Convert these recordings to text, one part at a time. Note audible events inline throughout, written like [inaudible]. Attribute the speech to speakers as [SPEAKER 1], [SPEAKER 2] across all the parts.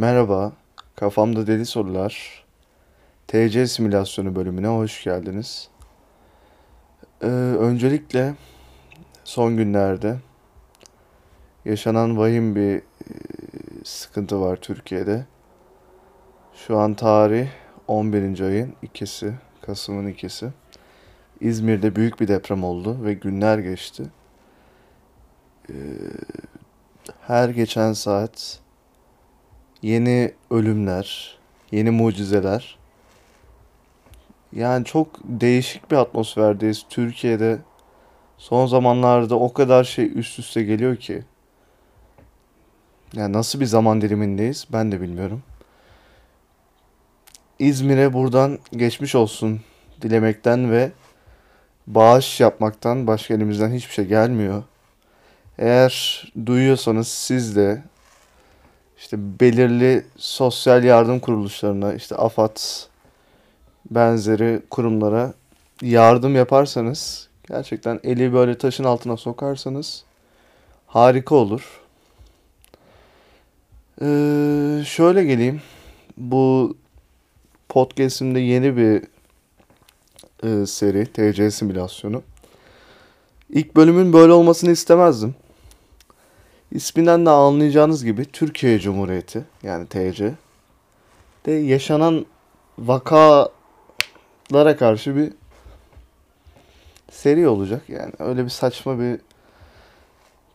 [SPEAKER 1] Merhaba, Kafamda Deli Sorular TC Simülasyonu bölümüne hoş geldiniz. Ee, öncelikle son günlerde yaşanan vahim bir e, sıkıntı var Türkiye'de. Şu an tarih 11. ayın ikisi, Kasım'ın ikisi. İzmir'de büyük bir deprem oldu ve günler geçti. Ee, her geçen saat yeni ölümler, yeni mucizeler. Yani çok değişik bir atmosferdeyiz. Türkiye'de son zamanlarda o kadar şey üst üste geliyor ki. Yani nasıl bir zaman dilimindeyiz ben de bilmiyorum. İzmir'e buradan geçmiş olsun dilemekten ve bağış yapmaktan başka elimizden hiçbir şey gelmiyor. Eğer duyuyorsanız siz de işte belirli sosyal yardım kuruluşlarına, işte AFAD benzeri kurumlara yardım yaparsanız, gerçekten eli böyle taşın altına sokarsanız harika olur. Ee, şöyle geleyim. Bu podcast'imde yeni bir e, seri, TC simülasyonu. İlk bölümün böyle olmasını istemezdim. İsminden de anlayacağınız gibi Türkiye Cumhuriyeti yani TC de yaşanan vakalara karşı bir seri olacak. Yani öyle bir saçma bir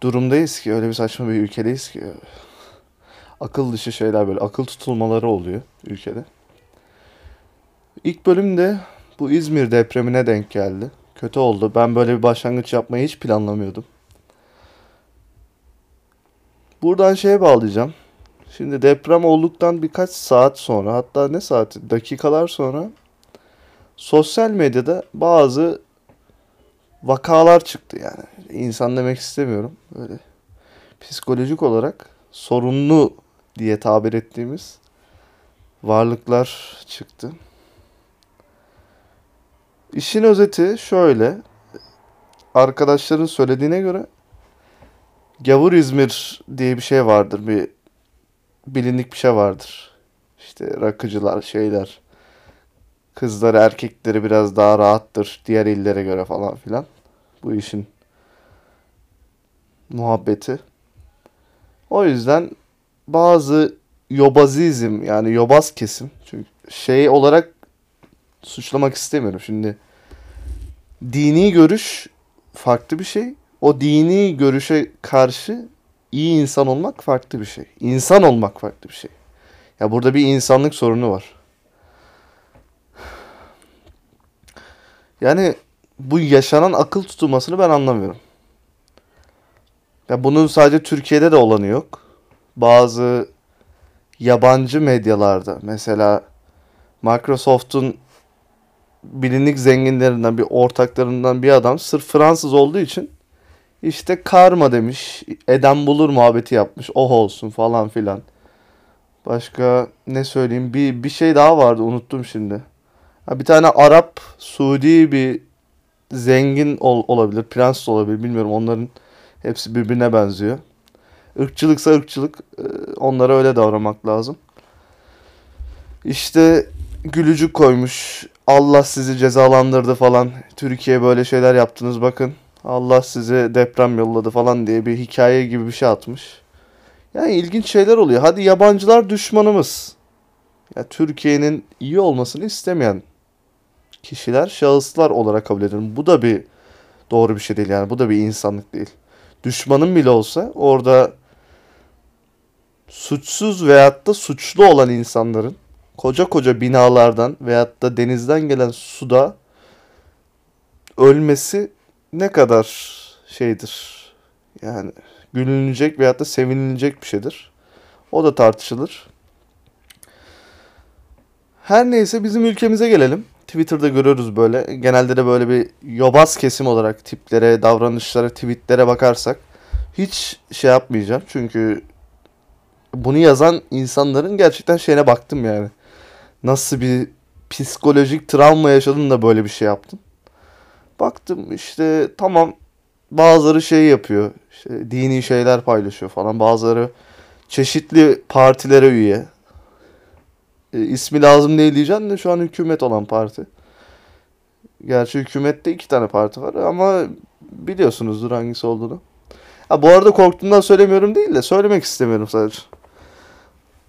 [SPEAKER 1] durumdayız ki, öyle bir saçma bir ülkedeyiz ki akıl dışı şeyler böyle akıl tutulmaları oluyor ülkede. İlk bölümde bu İzmir depremine denk geldi. Kötü oldu. Ben böyle bir başlangıç yapmayı hiç planlamıyordum. Buradan şeye bağlayacağım. Şimdi deprem olduktan birkaç saat sonra hatta ne saati dakikalar sonra sosyal medyada bazı vakalar çıktı yani. İnsan demek istemiyorum. Böyle psikolojik olarak sorunlu diye tabir ettiğimiz varlıklar çıktı. İşin özeti şöyle. Arkadaşların söylediğine göre Gavur İzmir diye bir şey vardır. Bir bilindik bir şey vardır. İşte rakıcılar, şeyler. Kızları, erkekleri biraz daha rahattır diğer illere göre falan filan. Bu işin muhabbeti. O yüzden bazı yobazizm yani yobaz kesim çünkü şey olarak suçlamak istemiyorum. Şimdi dini görüş farklı bir şey o dini görüşe karşı iyi insan olmak farklı bir şey. İnsan olmak farklı bir şey. Ya burada bir insanlık sorunu var. Yani bu yaşanan akıl tutulmasını ben anlamıyorum. Ya bunun sadece Türkiye'de de olanı yok. Bazı yabancı medyalarda mesela Microsoft'un bilinlik zenginlerinden bir ortaklarından bir adam sırf Fransız olduğu için işte karma demiş. Eden bulur muhabbeti yapmış. Oh olsun falan filan. Başka ne söyleyeyim? Bir, bir şey daha vardı unuttum şimdi. Ha, bir tane Arap, Suudi bir zengin ol, olabilir. Prens olabilir bilmiyorum. Onların hepsi birbirine benziyor. Irkçılıksa ırkçılık. E, onlara öyle davranmak lazım. İşte gülücük koymuş. Allah sizi cezalandırdı falan. Türkiye böyle şeyler yaptınız bakın. Allah size deprem yolladı falan diye bir hikaye gibi bir şey atmış. Yani ilginç şeyler oluyor. Hadi yabancılar düşmanımız. Ya Türkiye'nin iyi olmasını istemeyen kişiler, şahıslar olarak kabul edelim. Bu da bir doğru bir şey değil yani. Bu da bir insanlık değil. Düşmanın bile olsa orada suçsuz veyahut da suçlu olan insanların koca koca binalardan veyahut da denizden gelen suda ölmesi ne kadar şeydir yani gülünecek veyahut da sevinilecek bir şeydir. O da tartışılır. Her neyse bizim ülkemize gelelim. Twitter'da görüyoruz böyle. Genelde de böyle bir yobaz kesim olarak tiplere, davranışlara, tweetlere bakarsak hiç şey yapmayacağım. Çünkü bunu yazan insanların gerçekten şeyine baktım yani. Nasıl bir psikolojik travma yaşadın da böyle bir şey yaptın. Baktım işte tamam bazıları şey yapıyor. İşte dini şeyler paylaşıyor falan. Bazıları çeşitli partilere üye. E, ismi lazım değil diyeceğim de şu an hükümet olan parti. Gerçi hükümette iki tane parti var ama biliyorsunuzdur hangisi olduğunu. Ha, bu arada korktuğumdan söylemiyorum değil de söylemek istemiyorum sadece.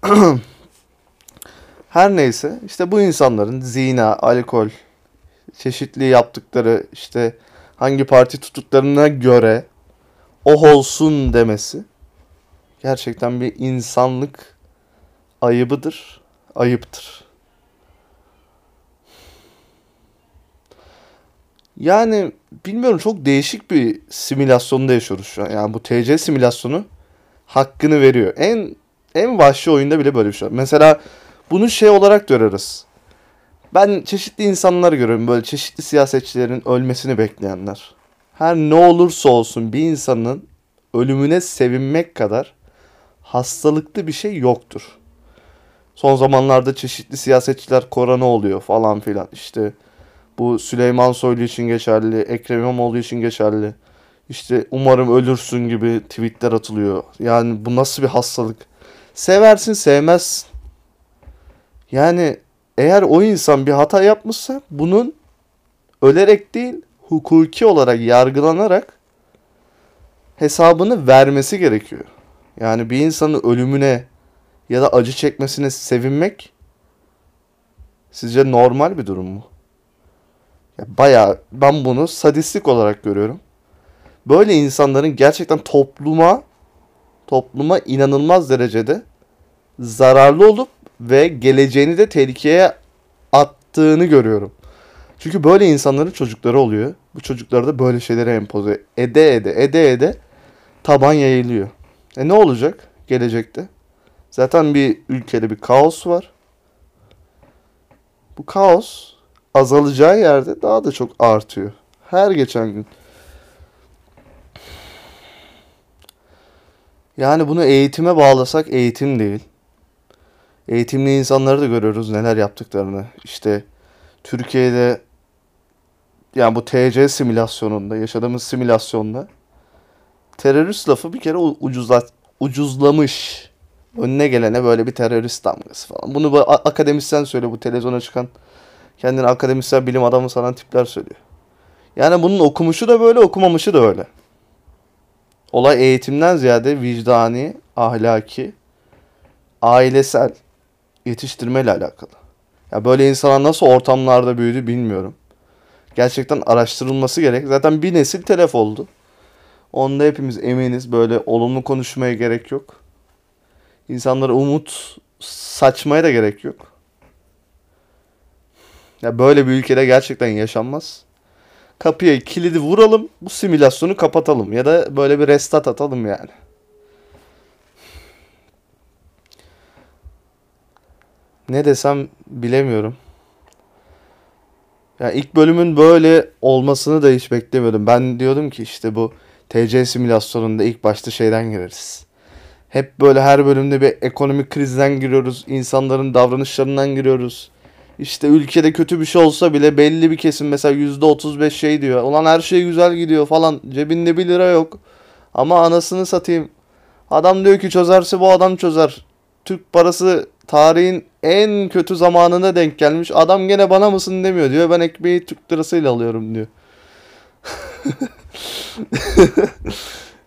[SPEAKER 1] [clears throat] Her neyse işte bu insanların zina, alkol, çeşitli yaptıkları işte hangi parti tuttuklarına göre o olsun demesi gerçekten bir insanlık ayıbıdır, ayıptır. Yani bilmiyorum çok değişik bir simülasyonda yaşıyoruz şu an. Yani bu TC simülasyonu hakkını veriyor. En en vahşi oyunda bile böyle bir şey. Mesela bunu şey olarak görürüz. Ben çeşitli insanlar görüyorum böyle çeşitli siyasetçilerin ölmesini bekleyenler. Her ne olursa olsun bir insanın ölümüne sevinmek kadar hastalıklı bir şey yoktur. Son zamanlarda çeşitli siyasetçiler korona oluyor falan filan. İşte bu Süleyman Soylu için geçerli, Ekrem İmamoğlu için geçerli. İşte umarım ölürsün gibi tweetler atılıyor. Yani bu nasıl bir hastalık? Seversin sevmezsin. Yani eğer o insan bir hata yapmışsa bunun ölerek değil hukuki olarak yargılanarak hesabını vermesi gerekiyor. Yani bir insanın ölümüne ya da acı çekmesine sevinmek sizce normal bir durum mu? Ya bayağı ben bunu sadistik olarak görüyorum. Böyle insanların gerçekten topluma topluma inanılmaz derecede zararlı olup ve geleceğini de tehlikeye attığını görüyorum. Çünkü böyle insanların çocukları oluyor. Bu çocukları da böyle şeylere empoze ede ede ede ede taban yayılıyor. E ne olacak gelecekte? Zaten bir ülkede bir kaos var. Bu kaos azalacağı yerde daha da çok artıyor. Her geçen gün. Yani bunu eğitime bağlasak eğitim değil. Eğitimli insanları da görüyoruz neler yaptıklarını. İşte Türkiye'de yani bu TC simülasyonunda, yaşadığımız simülasyonda terörist lafı bir kere ucuzla, ucuzlamış. Önüne gelene böyle bir terörist damgası falan. Bunu bu akademisyen söyle bu televizyona çıkan kendini akademisyen bilim adamı sanan tipler söylüyor. Yani bunun okumuşu da böyle, okumamışı da öyle. Olay eğitimden ziyade vicdani, ahlaki, ailesel yetiştirmeyle alakalı. Ya böyle insanlar nasıl ortamlarda büyüdü bilmiyorum. Gerçekten araştırılması gerek. Zaten bir nesil telef oldu. Onda hepimiz eminiz. Böyle olumlu konuşmaya gerek yok. İnsanlara umut saçmaya da gerek yok. Ya böyle bir ülkede gerçekten yaşanmaz. Kapıya kilidi vuralım, bu simülasyonu kapatalım ya da böyle bir restart atalım yani. Ne desem bilemiyorum. Ya ilk bölümün böyle olmasını da hiç beklemiyordum. Ben diyordum ki işte bu TC simülasyonunda ilk başta şeyden gireriz. Hep böyle her bölümde bir ekonomik krizden giriyoruz. insanların davranışlarından giriyoruz. İşte ülkede kötü bir şey olsa bile belli bir kesim mesela %35 şey diyor. Ulan her şey güzel gidiyor falan. Cebinde 1 lira yok. Ama anasını satayım. Adam diyor ki çözerse bu adam çözer. Türk parası tarihin en kötü zamanına denk gelmiş. Adam gene bana mısın demiyor diyor. Ben ekmeği Türk lirasıyla alıyorum diyor. [laughs]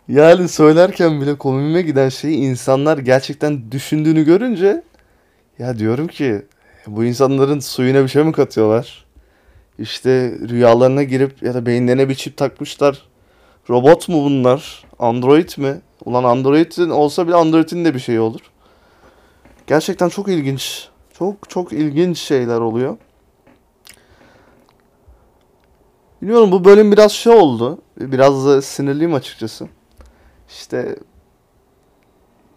[SPEAKER 1] yani söylerken bile komime giden şeyi insanlar gerçekten düşündüğünü görünce ya diyorum ki bu insanların suyuna bir şey mi katıyorlar? İşte rüyalarına girip ya da beyinlerine bir çip takmışlar. Robot mu bunlar? Android mi? Ulan Android'in olsa bile Android'in de bir şey olur. Gerçekten çok ilginç. Çok çok ilginç şeyler oluyor. Bilmiyorum bu bölüm biraz şey oldu. Biraz da sinirliyim açıkçası. İşte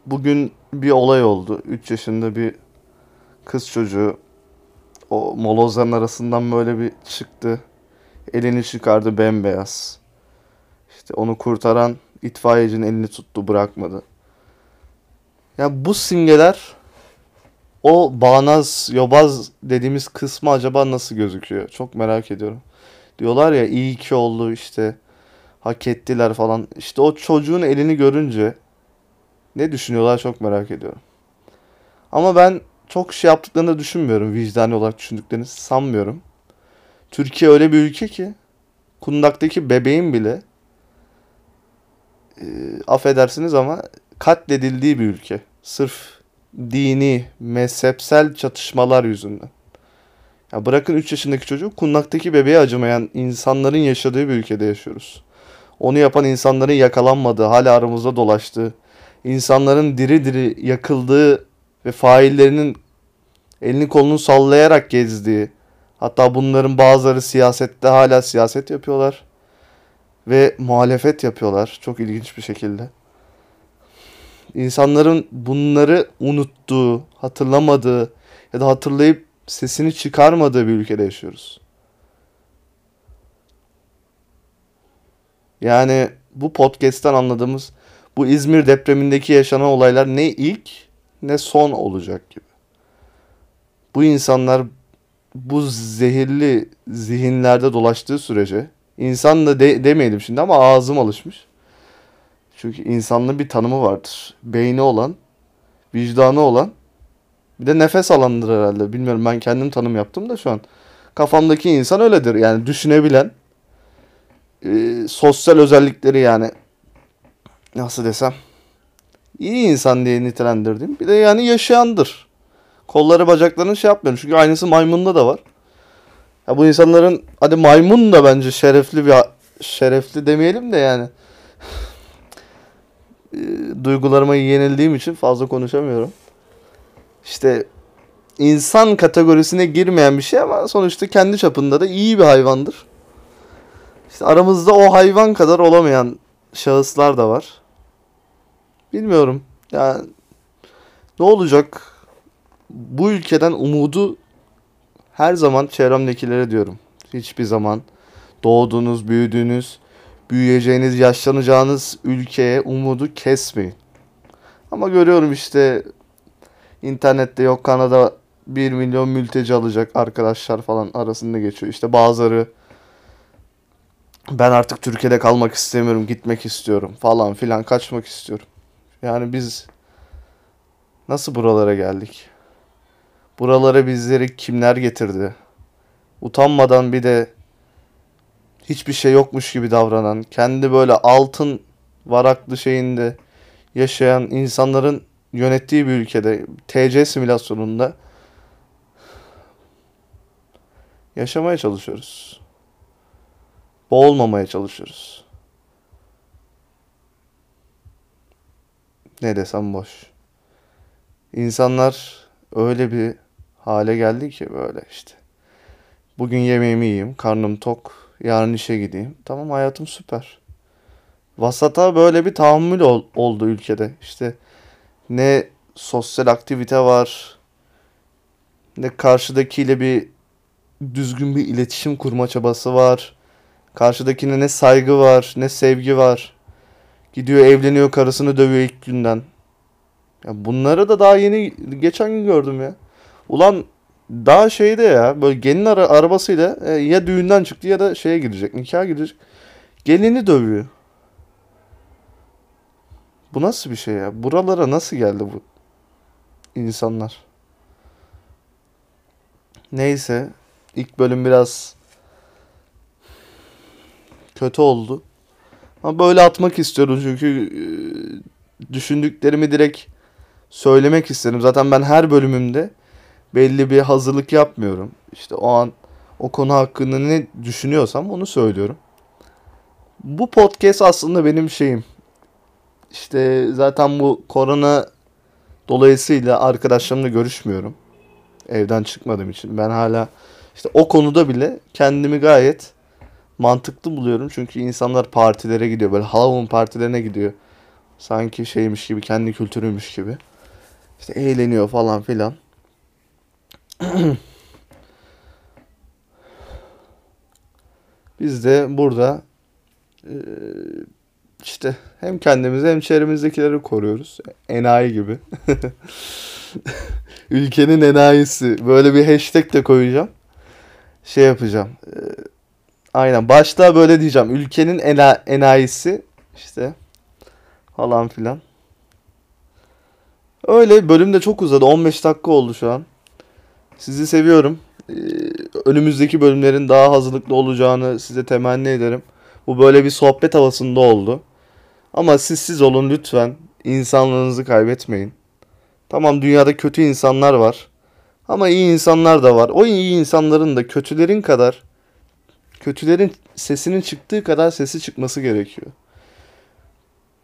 [SPEAKER 1] bugün bir olay oldu. 3 yaşında bir kız çocuğu o molozların arasından böyle bir çıktı. Elini çıkardı bembeyaz. İşte onu kurtaran itfaiyecinin elini tuttu bırakmadı. Ya bu simgeler o bağnaz, yobaz dediğimiz kısmı acaba nasıl gözüküyor? Çok merak ediyorum. Diyorlar ya iyi ki oldu işte hak ettiler falan. İşte o çocuğun elini görünce ne düşünüyorlar çok merak ediyorum. Ama ben çok şey yaptıklarını düşünmüyorum. Vicdani olarak düşündüklerini sanmıyorum. Türkiye öyle bir ülke ki kundaktaki bebeğin bile e, affedersiniz ama katledildiği bir ülke. Sırf dini, mezhepsel çatışmalar yüzünden. Ya bırakın 3 yaşındaki çocuğu kundaktaki bebeğe acımayan insanların yaşadığı bir ülkede yaşıyoruz. Onu yapan insanların yakalanmadığı, hala aramızda dolaştığı, insanların diri diri yakıldığı ve faillerinin elini kolunu sallayarak gezdiği, hatta bunların bazıları siyasette hala siyaset yapıyorlar ve muhalefet yapıyorlar çok ilginç bir şekilde. İnsanların bunları unuttuğu, hatırlamadığı ya da hatırlayıp sesini çıkarmadığı bir ülkede yaşıyoruz. Yani bu podcast'ten anladığımız bu İzmir depremindeki yaşanan olaylar ne ilk ne son olacak gibi. Bu insanlar bu zehirli zihinlerde dolaştığı sürece insan da de, demeyelim şimdi ama ağzım alışmış. Çünkü insanlığın bir tanımı vardır. Beyni olan, vicdanı olan, bir de nefes alandır herhalde. Bilmiyorum ben kendim tanım yaptım da şu an. Kafamdaki insan öyledir. Yani düşünebilen, e, sosyal özellikleri yani nasıl desem iyi insan diye nitelendirdiğim. Bir de yani yaşayandır. Kolları bacaklarını şey yapmıyorum. Çünkü aynısı maymunda da var. Ya bu insanların hadi maymun da bence şerefli bir şerefli demeyelim de yani e, duygularıma yenildiğim için fazla konuşamıyorum. İşte insan kategorisine girmeyen bir şey ama sonuçta kendi çapında da iyi bir hayvandır. İşte aramızda o hayvan kadar olamayan şahıslar da var. Bilmiyorum. Yani ne olacak? Bu ülkeden umudu her zaman çevremdekilere diyorum. Hiçbir zaman doğduğunuz, büyüdüğünüz, büyüyeceğiniz, yaşlanacağınız ülkeye umudu kesmeyin. Ama görüyorum işte internette yok Kanada 1 milyon mülteci alacak arkadaşlar falan arasında geçiyor. İşte bazıları ben artık Türkiye'de kalmak istemiyorum, gitmek istiyorum falan filan kaçmak istiyorum. Yani biz nasıl buralara geldik? Buralara bizleri kimler getirdi? Utanmadan bir de hiçbir şey yokmuş gibi davranan, kendi böyle altın varaklı şeyinde yaşayan insanların yönettiği bir ülkede TC simülasyonunda yaşamaya çalışıyoruz. Boğulmamaya çalışıyoruz. Ne desem boş. İnsanlar öyle bir hale geldi ki böyle işte. Bugün yemeğimi yiyeyim, karnım tok, yarın işe gideyim. Tamam hayatım süper. Vasata böyle bir tahammül ol, oldu ülkede. İşte ne sosyal aktivite var, ne karşıdakiyle bir düzgün bir iletişim kurma çabası var. Karşıdakine ne saygı var, ne sevgi var. Gidiyor evleniyor karısını dövüyor ilk günden. Ya bunları da daha yeni geçen gün gördüm ya. Ulan daha şeyde ya böyle gelin ara arabasıyla e, ya düğünden çıktı ya da şeye gidecek nikaha gidecek. Gelini dövüyor. Bu nasıl bir şey ya? Buralara nasıl geldi bu insanlar? Neyse ilk bölüm biraz kötü oldu. Ama böyle atmak istiyorum çünkü e, düşündüklerimi direkt söylemek istedim. Zaten ben her bölümümde belli bir hazırlık yapmıyorum. İşte o an o konu hakkında ne düşünüyorsam onu söylüyorum. Bu podcast aslında benim şeyim. İşte zaten bu korona dolayısıyla arkadaşlarımla görüşmüyorum. Evden çıkmadığım için. Ben hala işte o konuda bile kendimi gayet mantıklı buluyorum. Çünkü insanlar partilere gidiyor. Böyle Halloween partilerine gidiyor. Sanki şeymiş gibi, kendi kültürüymüş gibi. İşte eğleniyor falan filan. [clears throat] Biz de burada işte hem kendimizi hem çevremizdekileri koruyoruz. Enayi gibi. [laughs] Ülkenin enayisi. Böyle bir hashtag de koyacağım. Şey yapacağım. Aynen. Başta böyle diyeceğim. Ülkenin ena enayisi işte falan filan. Öyle bölüm de çok uzadı. 15 dakika oldu şu an. Sizi seviyorum. Ee, önümüzdeki bölümlerin daha hazırlıklı olacağını size temenni ederim. Bu böyle bir sohbet havasında oldu. Ama siz siz olun lütfen. İnsanlığınızı kaybetmeyin. Tamam dünyada kötü insanlar var. Ama iyi insanlar da var. O iyi insanların da kötülerin kadar kötülerin sesinin çıktığı kadar sesi çıkması gerekiyor.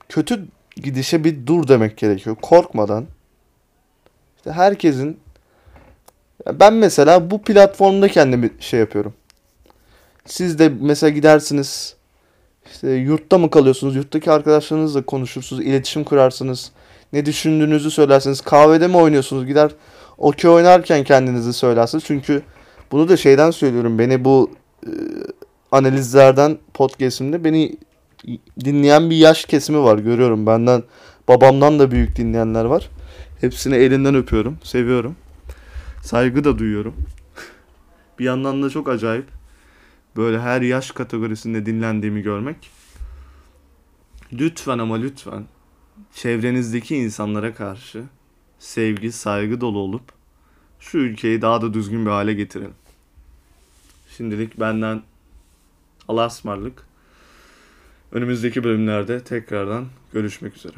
[SPEAKER 1] Kötü gidişe bir dur demek gerekiyor. Korkmadan. İşte herkesin ben mesela bu platformda kendimi şey yapıyorum. Siz de mesela gidersiniz işte yurtta mı kalıyorsunuz? Yurttaki arkadaşlarınızla konuşursunuz, iletişim kurarsınız. Ne düşündüğünüzü söylersiniz. Kahvede mi oynuyorsunuz? Gider okey oynarken kendinizi söylersiniz. Çünkü bunu da şeyden söylüyorum. Beni bu e, analizlerden podcast'imde beni dinleyen bir yaş kesimi var görüyorum. Benden babamdan da büyük dinleyenler var. Hepsini elinden öpüyorum. Seviyorum. Saygı da duyuyorum. bir yandan da çok acayip. Böyle her yaş kategorisinde dinlendiğimi görmek. Lütfen ama lütfen çevrenizdeki insanlara karşı sevgi, saygı dolu olup şu ülkeyi daha da düzgün bir hale getirelim. Şimdilik benden Allah'a ısmarladık. Önümüzdeki bölümlerde tekrardan görüşmek üzere.